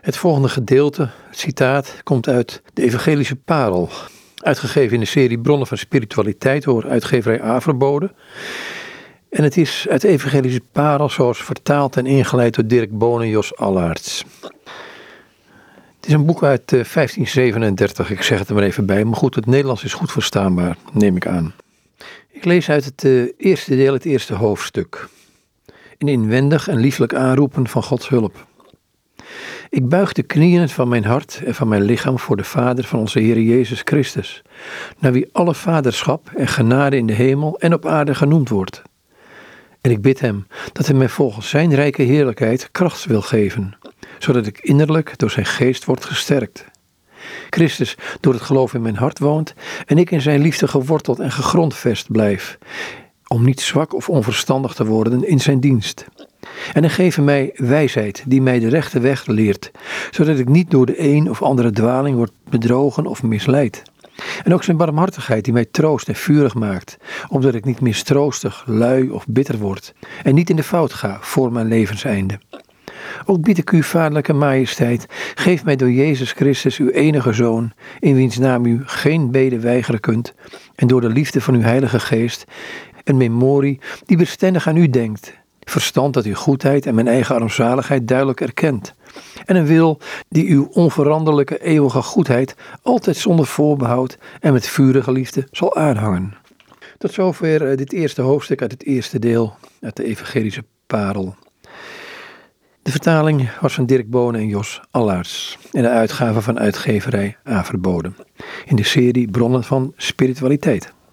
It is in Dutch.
Het volgende gedeelte, het citaat, komt uit de Evangelische Parel, uitgegeven in de serie Bronnen van Spiritualiteit door uitgeverij Averbode. En het is uit de Evangelische Parel zoals vertaald en ingeleid door Dirk Bonen en Jos Allaerts. Het is een boek uit 1537, eh, ik zeg het er maar even bij, maar goed, het Nederlands is goed verstaanbaar, neem ik aan. Ik lees uit het uh, eerste deel, het eerste hoofdstuk. Een inwendig en lieflijk aanroepen van Gods hulp. Ik buig de knieën van mijn hart en van mijn lichaam voor de Vader van onze Heer Jezus Christus, naar wie alle vaderschap en genade in de hemel en op aarde genoemd wordt. En ik bid Hem dat Hij mij volgens Zijn rijke heerlijkheid kracht wil geven, zodat ik innerlijk door Zijn geest word gesterkt. Christus door het geloof in mijn hart woont en ik in Zijn liefde geworteld en gegrondvest blijf, om niet zwak of onverstandig te worden in Zijn dienst. En hij geeft mij wijsheid die mij de rechte weg leert, zodat ik niet door de een of andere dwaling word bedrogen of misleid. En ook zijn barmhartigheid die mij troost en vurig maakt, omdat ik niet mistroostig, lui of bitter word en niet in de fout ga voor mijn levenseinde. Ook bied ik u, vaderlijke majesteit, geef mij door Jezus Christus, uw enige Zoon, in wiens naam u geen bede weigeren kunt, en door de liefde van uw Heilige Geest, een memorie die bestendig aan u denkt verstand dat uw goedheid en mijn eigen armzaligheid duidelijk erkent. En een wil die uw onveranderlijke eeuwige goedheid altijd zonder voorbehoud en met vurige liefde zal aanhangen. Tot zover eh, dit eerste hoofdstuk uit het eerste deel uit de Evangelische Parel. De vertaling was van Dirk Bonen en Jos Allaerts en de uitgave van uitgeverij Averboden in de serie Bronnen van Spiritualiteit.